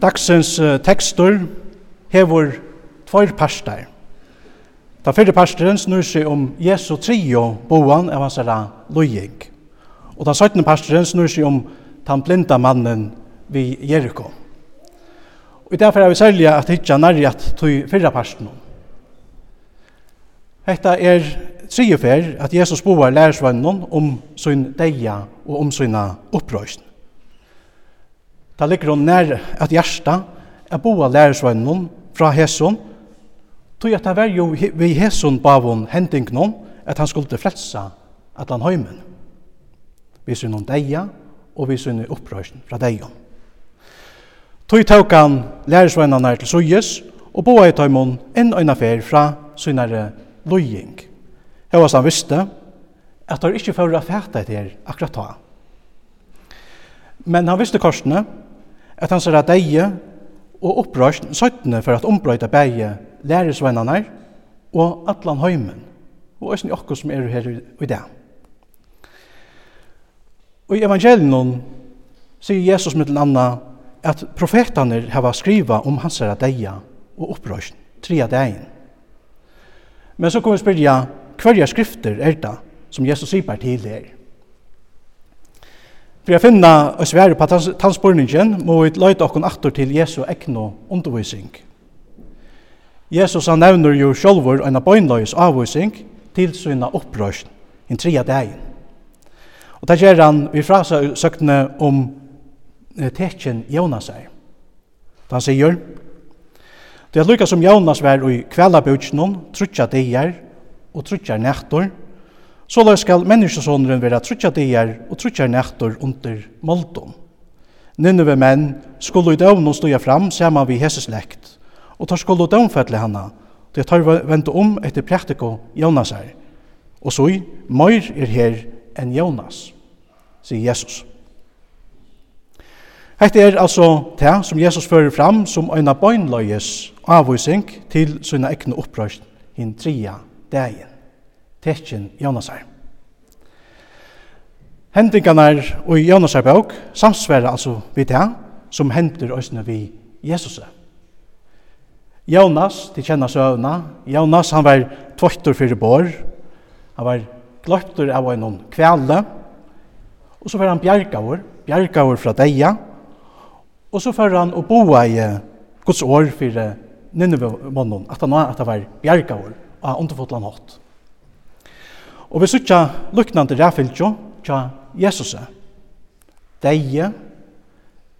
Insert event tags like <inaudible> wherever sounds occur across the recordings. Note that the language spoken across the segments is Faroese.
Dagsens tekstur hevur tveir parstar. Ta fyrre parstaren snur seg om Jesu trio boan av hans herra lojig. Og ta søttene parstaren snur seg om tan blinda mannen vi Jericho. Og derfor er vi særlig at hitja nærri at tog fyrre. Hetta er trio fer at Jesus boar lærersvannen om sin deia og om sina opprøysn. Det ligger hun nær at hjertet er boa lærersvennen fra Hesun, tog at det var jo vi Hesun bav hun hending noen at han skulle frelsa at han høymen. Vi syne noen deia, og vi syne opprøysen fra deia. Tog tåk han lærersvennene til Sujes, og boa i tøymon enn øyne fer fra synare løying. Hva han visste at han ikke fører å fæta etter akkurat ta. Men han visste korsene, at han er deie og opprørst søttene for at ombrøyta beie læresvennerne og atlan høymen, og også okker som er her i dag. Og i evangelien sier Jesus mittel anna at profetene har skriva om hans er deie og opprørst tre av dagen. Men så kommer vi spyrja, hverja skrifter er det som Jesus sier til her? For jeg finner å svære på tannspurningen må vi løyte okken aktor til Jesu ekno undervisning. Jesus han nevner jo sjolvor en bøgnløys avvisning til sina opprørsn i tredje dagen. Og det gjør han vi frasa søktene om tekjen Jonas er. Da han sier, Det er lykka som Jonas var i kvellabutsnån, trutja deir og trutja nektor, Så la skal menneskesåneren være trutja dier og trutja nektor under moldon. Ninnive menn skulle i døvn og ståja fram saman vi hese slekt, og tar skulle døvnfettle henne, det tar vente om etter praktiko Jonas her. Og så i, møyr er her enn Jonas, sier Jesus. Hette er altså det som Jesus fører fram som øyna bøgnløyes avvising til sina ekne opprørst hinn tria dagen. tekken Jonasar hendingarna og i Jonasar bok samsværa altså vi det som oss òsne vi Jesus. Jonas, de kjenner søvna, Jonas han var tvøttur fyrir bor, han var gløptur av en kvelde, og så var han bjergavur, bjergavur fra deia, og så var han og boa i Guds år fyrir Nineveh-månden, at han var, at han var bjergavur, og han underfotlan hatt. Og vi sykja luknande ræfylgjo, tja Jesus. Deie,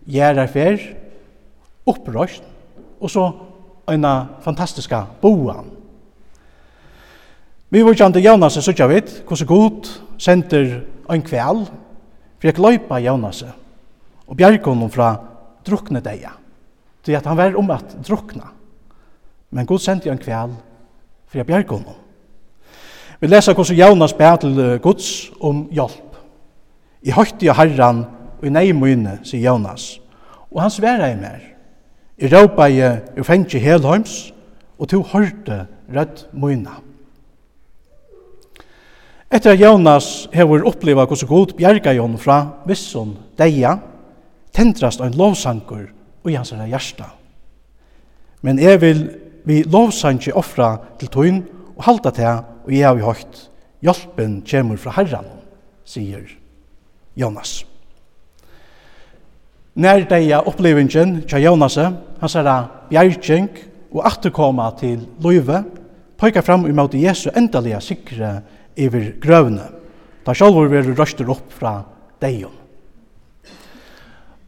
gjerarfer, opprøst, og så eina fantastiska boan. Vi var kjent Jonas så tja vet, hvordan god sender en kvel, for jeg løypa Jonas og bjerg fra drukne deia. Det at han var om at drukna. Men god sender en kvel for jeg bjerg Vi leser hvordan Jonas ber til Guds om hjelp. I høytti av herran, og i nei møyne, sier Jonas. Og han sverar i mer. I råpa i er helheims, og to hørte rødt mine. Etter at Jonas hever oppleva hvordan god bjerga Jon fra visson deia, tendrast ein lovsankur og hans er hjärsta. Men jeg vil vi lovsanki offra til tøyn og halda til og jeg har vi høyt. Hjelpen kommer fra herran, sier Jonas. Nær deia opplevingen til Jonas, hans er bjergjeng og atterkoma til løyve, pøyka fram måte Jesu endalega sikre over grøvene, da sjálfur veru røster opp fra deion.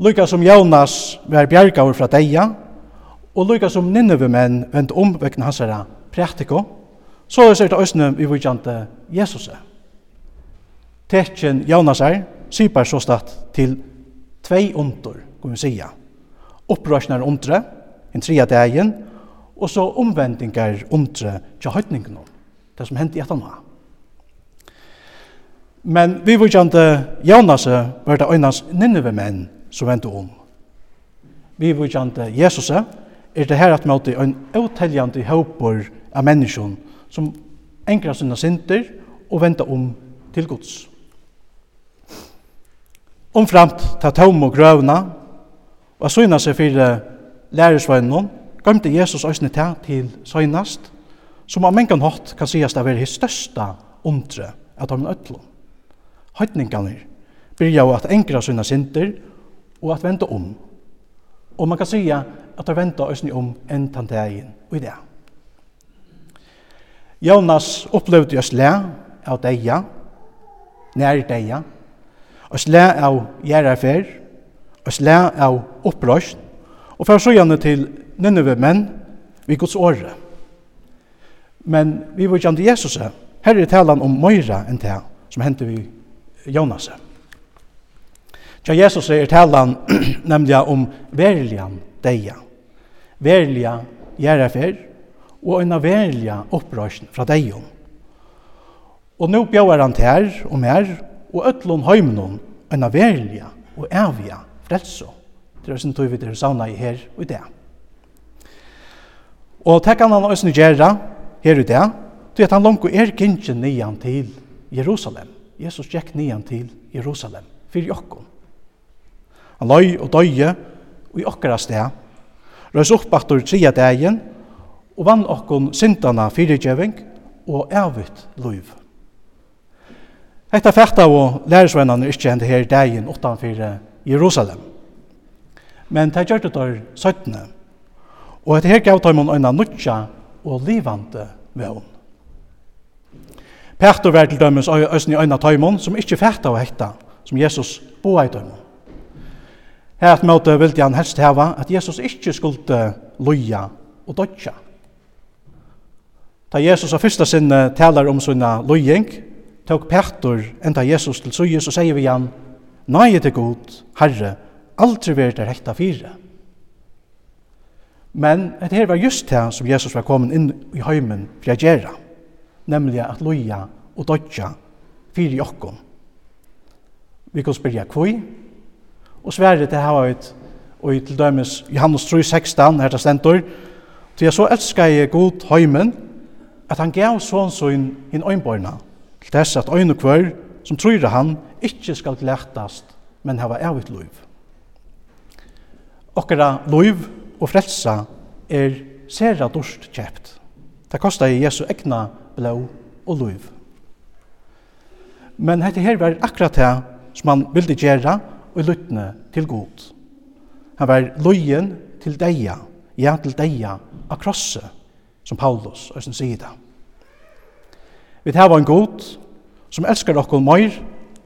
Lykka som Jonas var bjergaur fra deia, og lykka som Nineve menn vend om vekna hans herra praktiko, så er det også vi vil kjente Jesus. Tekken Jonas er, sypar så stått till två ontor, kan vi säga. Upprörsnar ontre, en trea dagen, og så omvendingar ontre til høytningen det som hendte i etterna. Men vi vil kjente Jonas var det øynens ninneve menn som vendte om. Vi vil kjente Jesus er det her at møte en uteljende håper av menneskene som enkla sina synder og vendte om til Guds omframt ta tom og grøvna, og søgna seg fyrir lærersvøgnen, gømte Jesus òsne ta til søgnast, som av mengan hatt kan sigast av er his største undre av en ødlo. Høytningarnir byrja at engra søgna sinter og at venda om. Og man kan sija at de venda òsne om enn tantegin og i det. Jonas opplevde i Øsle av deia, nær deia, og slæ av gjerrafer, og slæ av opprøst, og fra sjøgjene til Nineve menn vi gods åre. Men vi var kjent Jesus, her er talan om Moira enn det som hendte vi Jonas. Tja Jesus er talan <clears throat> nemlig om verlian deia, verlia gjerrafer, og en av verliga opprøst fra deion. Og nå bjør han til her og mer, og öllun heiminum en av verliga og evige frelso. Det er sin tog vi til sauna i her og i det. Og det kan han også gjøre her og i det, til at han langt er kynnsjen nian til Jerusalem. Jesus gikk nian til Jerusalem, fyrir jokkon. Han løy og døye og i okkara sted, røys oppbaktor tria dagen, og vann okkon syndana fyrirgjøving og evigt løyv. Hetta fætta og lærisvennan er ikkje hendt her dagen utanfor Jerusalem. Men det gjør det der 17. Og etter her gav dem en nødja og livande vevn. Petter var til dømmens øyne i øyne tøymon, som ikkje fætta og hekta, som Jesus boa i dømmon. Her at møte ville han helst heva at Jesus ikkje skulle loja og dødja. Da Jesus av fyrsta sinne talar om sinne lojeng, tok Petter enda Jesus til suyes og sier vi han, Nei til god, Herre, aldri vær det rekta fire. Men det her var just det som Jesus var kommet inn i heimen for å gjøre, nemlig at loja og dodja fire jokken. Vi kan spyrja kvoi, og sverre til hava ut, og til dømes Johannes 3,16, 16, her det stentor, til jeg så elskar jeg god heimen, at han gav sånn sånn inn øynbøyna, til dess at øyne kvar som tror han ikkje skal glættast, men hava evigt liv. Okkara liv og frelsa er sera dorst kjept. Det kostar i Jesu egna blå og liv. Men hette her var akkurat det som han ville gjøre og i til god. Han var løyen til deia, ja til deia av krosset, som Paulus og sin sida. Vi har en god som elskar okkur meir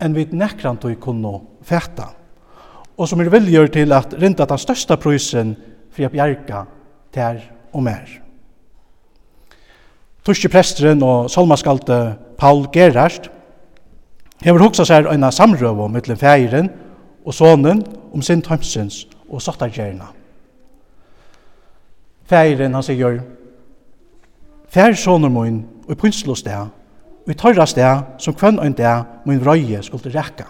enn vi nekrant og kunne fæta, og som er viljer til at rinda den største prøysen for å bjerga ter og mer. Torske presteren og solmaskalte Paul Gerhardt hever hoksa seg en samrøv om mellom feiren og sonen om sin tømsens og sottargjerna. Feiren han sier, Fær soner moin og i pynslo i tørra sted som kvann ein der min røye skulle rekka.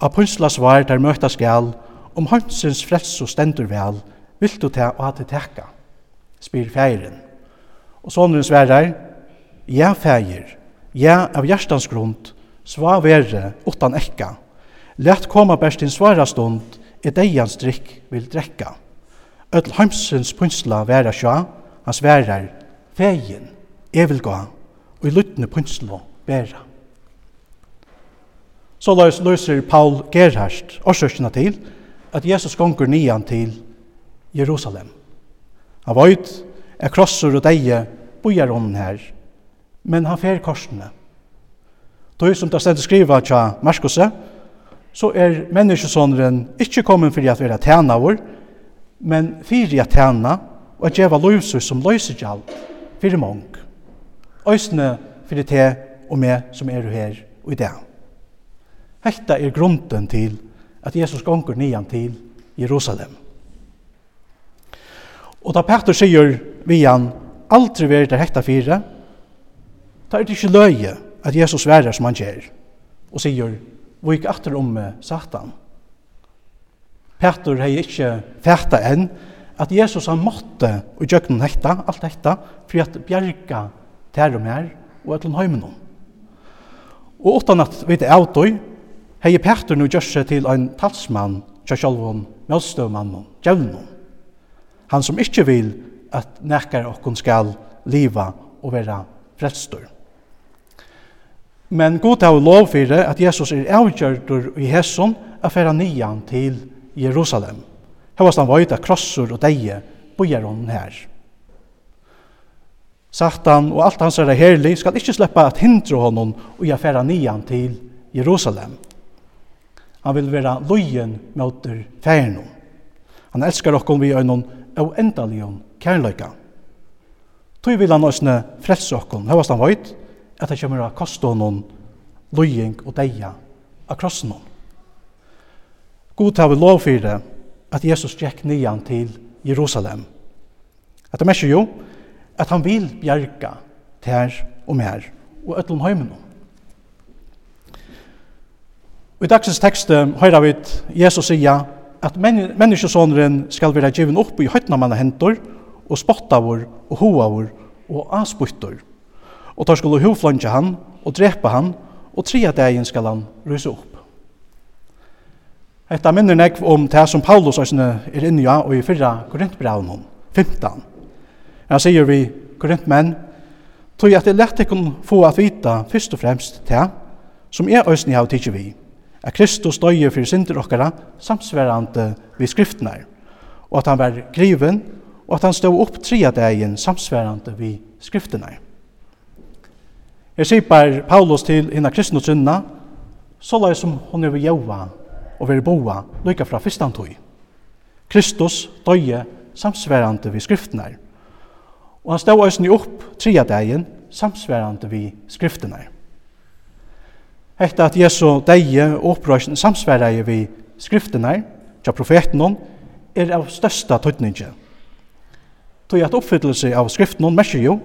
Apostlas var der møtta skal, om hansens frelse stendur vel, vil du ta og hatt tekka, spyr feiren. Og sonen sverar, ja feir, ja av hjertans grund, sva verre utan ekka, let koma best din svara stund, i deians drikk vil drekka. Öll hansens punsla vera sjá, han sverar, fegin, jeg vil gå, og i lyttende pynslo bæra. Så løs løser Paul Gerhardt årsøkene til at Jesus gonger nian til Jerusalem. Han veit er krossur og deie bojar om her, men han fer korsene. Då som det stedet skriva tja Marskose, så er menneskesåneren ikkje kommet fyrir at vera tæna vår, men fyrir at tæna og at djeva løyser som løyser gjald fyrir mong. Øysene fyrir te og me som er her og i dag. Hekta er grunden til at Jesus gonger nian til Jerusalem. Og da Petter sier vi han aldri veri der hekta fire, da er det ikke løye at Jesus værer som han gjør, og sier, vik atter om satan. Petter hei ikkje fæta enn at Jesus han måtte og gjøkken hekta, alt hekta, for at bjerga tær og mer, og etlun heimenon. Og utan at vi er avdøy, hei Petter nu gjør seg til ein talsmann, tja sjálvun, mjölstøvmann, djevnun. Han som ikkje vil at nekkar okkon skal liva og vera frelstur. Men god hau lov fyrir at Jesus er avgjördur i hesson at færa nian til Jerusalem. Hevast han vajta krossur og deie bojar hon her. Satan og alt hans er herlig skal ikkje sleppa at hindra honom og i færa nian til Jerusalem. Han vil vera lojen møter færenom. Han elskar okkom vi øynon og endalion kærløyka. Tøy vil han òsne frelse okkom, høyast han veit, at det kommer av honom lojeng og deia av krossenum. God har vi lov for at Jesus gikk nian til Jerusalem. At det merker jo, at han vil bjerga ter og mer og øtlom heimen. Og i dagsens tekst høyra vi Jesus sier at men menneskesåneren skal være givet opp i høytna manna hentor og spottavur og hoavur og avsputtor. Og tar skulle hovflanje han og drepa han og tria dagen skal han rysa opp. Etta minner nekv om det som Paulus er inne i og i fyrra Korintbraunen, 15 Jeg sier vi korrekt menn, tog at det lett ikkun få at vita fyrst og fremst til, som er òsni av tidsi vi, at Kristus døye fyrir synder okkara samsverande vi skriftene, og at han var griven, og at han stod opp tria dagen samsverande vi skriftene. Jeg sier Paulus til hina kristne trunna, så lai som hon er vi jaua og vi boa, lykka fra fyrstantøy. Kristus døye samsverande vi skriftnar, Og han stod òsne opp tria dagen, samsverande vi skriftene. Hetta at Jesu deie og opprøysen samsverande vi skriftene, tja profeten er av størsta tøytningi. Tøy at oppfyllelse av skriftene merker jo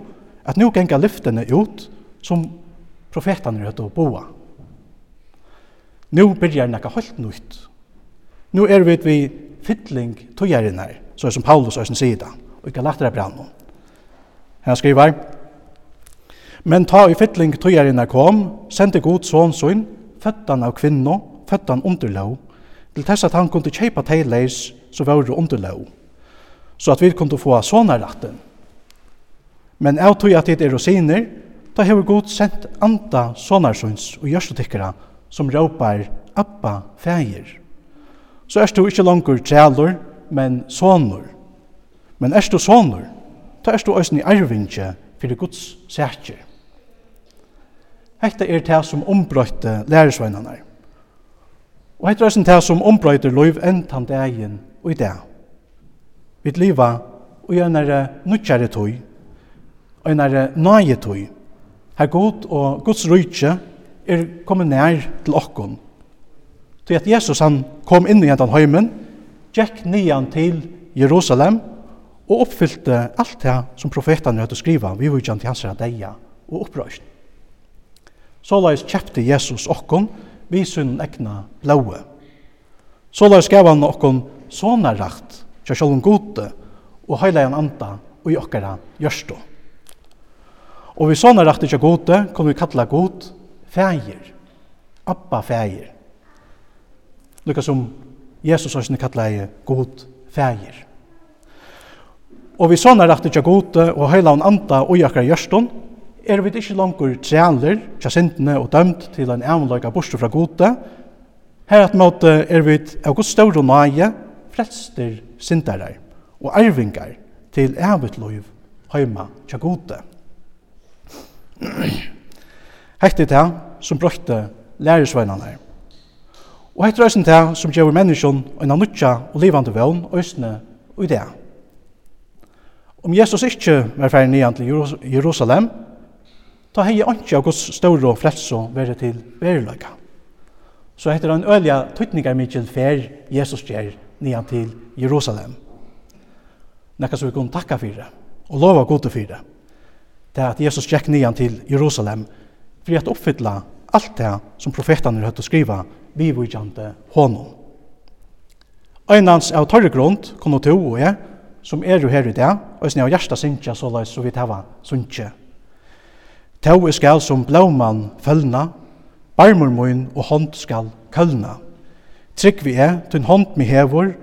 at nu genga lyftene ut som profetene er å boa. Nu byrjar nekka holdt nytt. Nu er vi vi fytling tøyarinn her, så er som Paulus òsne sida, og ikke lagt det brann Han skriver, Men ta i fytling tøyerinna kom, sendte god son sånn, føttan av kvinno, føttan underlov, til tess at han kunne kjeipa teileis, så var det underlov, så at vi kunne få sonarratten. Men av tøy at det er rosiner, ta hever god sendt anda sonarsons og gjørstetikkara, som råpar Abba fægir. Så er du ikke langur trælur, men sonur. Men er du sonur, ta erst du eisen i fyrir Guds sætjer. Hetta er det som ombrøyte lærersveinene. Og hetta er eisen det som ombrøyte loiv enn dagen og i dag. Vi liva og gjerne nutjare tøy, og nære nøye tøy. Her god og Guds rujtje er kommet nær til okkon. Til at Jesus han kom inn i hentan heimen, gikk nian til Jerusalem, og oppfyllte alt det som profetene hadde skriva vi var ikke til hans deia og opprøst. Såleis kjepte Jesus okkon vi sunn egna blaue. Såleis gav han okkon rakt, kja sjálfum gode og heilajan anda og i okkara gjørstå. Og vi sonarakt kja gode kom vi kalla god fægir, abba fægir. Lukka som Jesus også kalla kalla god fægir. Og vi sånne rett ikke gode og høyla en anda og jakkar gjørstånd, er vi ikke langer trealer, tja sintene og dømt til en avløyga borste fra gode. Her at måte er vi av god større nøye, frelster sintere og arvingar til evigt liv heima tja gode. Hekti det som brøkte læresveinene. Og hekti det som gjør menneskjon en annutja og livande vøvn og østene og idea. Om Jesus ikkje var ferdig nian til Jerusalem, da hei ikke av Guds store og frelse til verilaga. Så heter han ølige tøytningar mykje fer Jesus gjer nian til Jerusalem. Nekka som vi kunne takka fyrir og lova gode fyrir. Det er at Jesus gikk nian til Jerusalem for at oppfylla alt det som profetene høyt å skriva vi vujjante hånden. Øynans av tørre grunn, kunne to og jeg, som er jo her i dag, og som er hjertet synkja så løs så vidt hava synkja. Tau skal som blåmann følna, barmur mun og hånd skal kølna. Trygg vi er, tunn hånd mi hevor,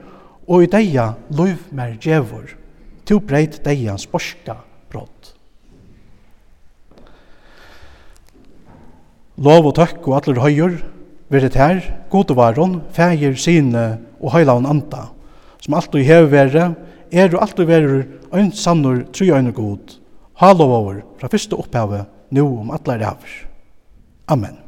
og i deia luiv mer djevor. Tu breit deians borska brott. Lov og tøkk og atler høyur, virret her, god og varon, fægir, sine og høylaun anda, som alt du hever vere, er du alltid verur ein sannur trøyne god, halovar fra fyrste opphavet, nu om allar det Amen.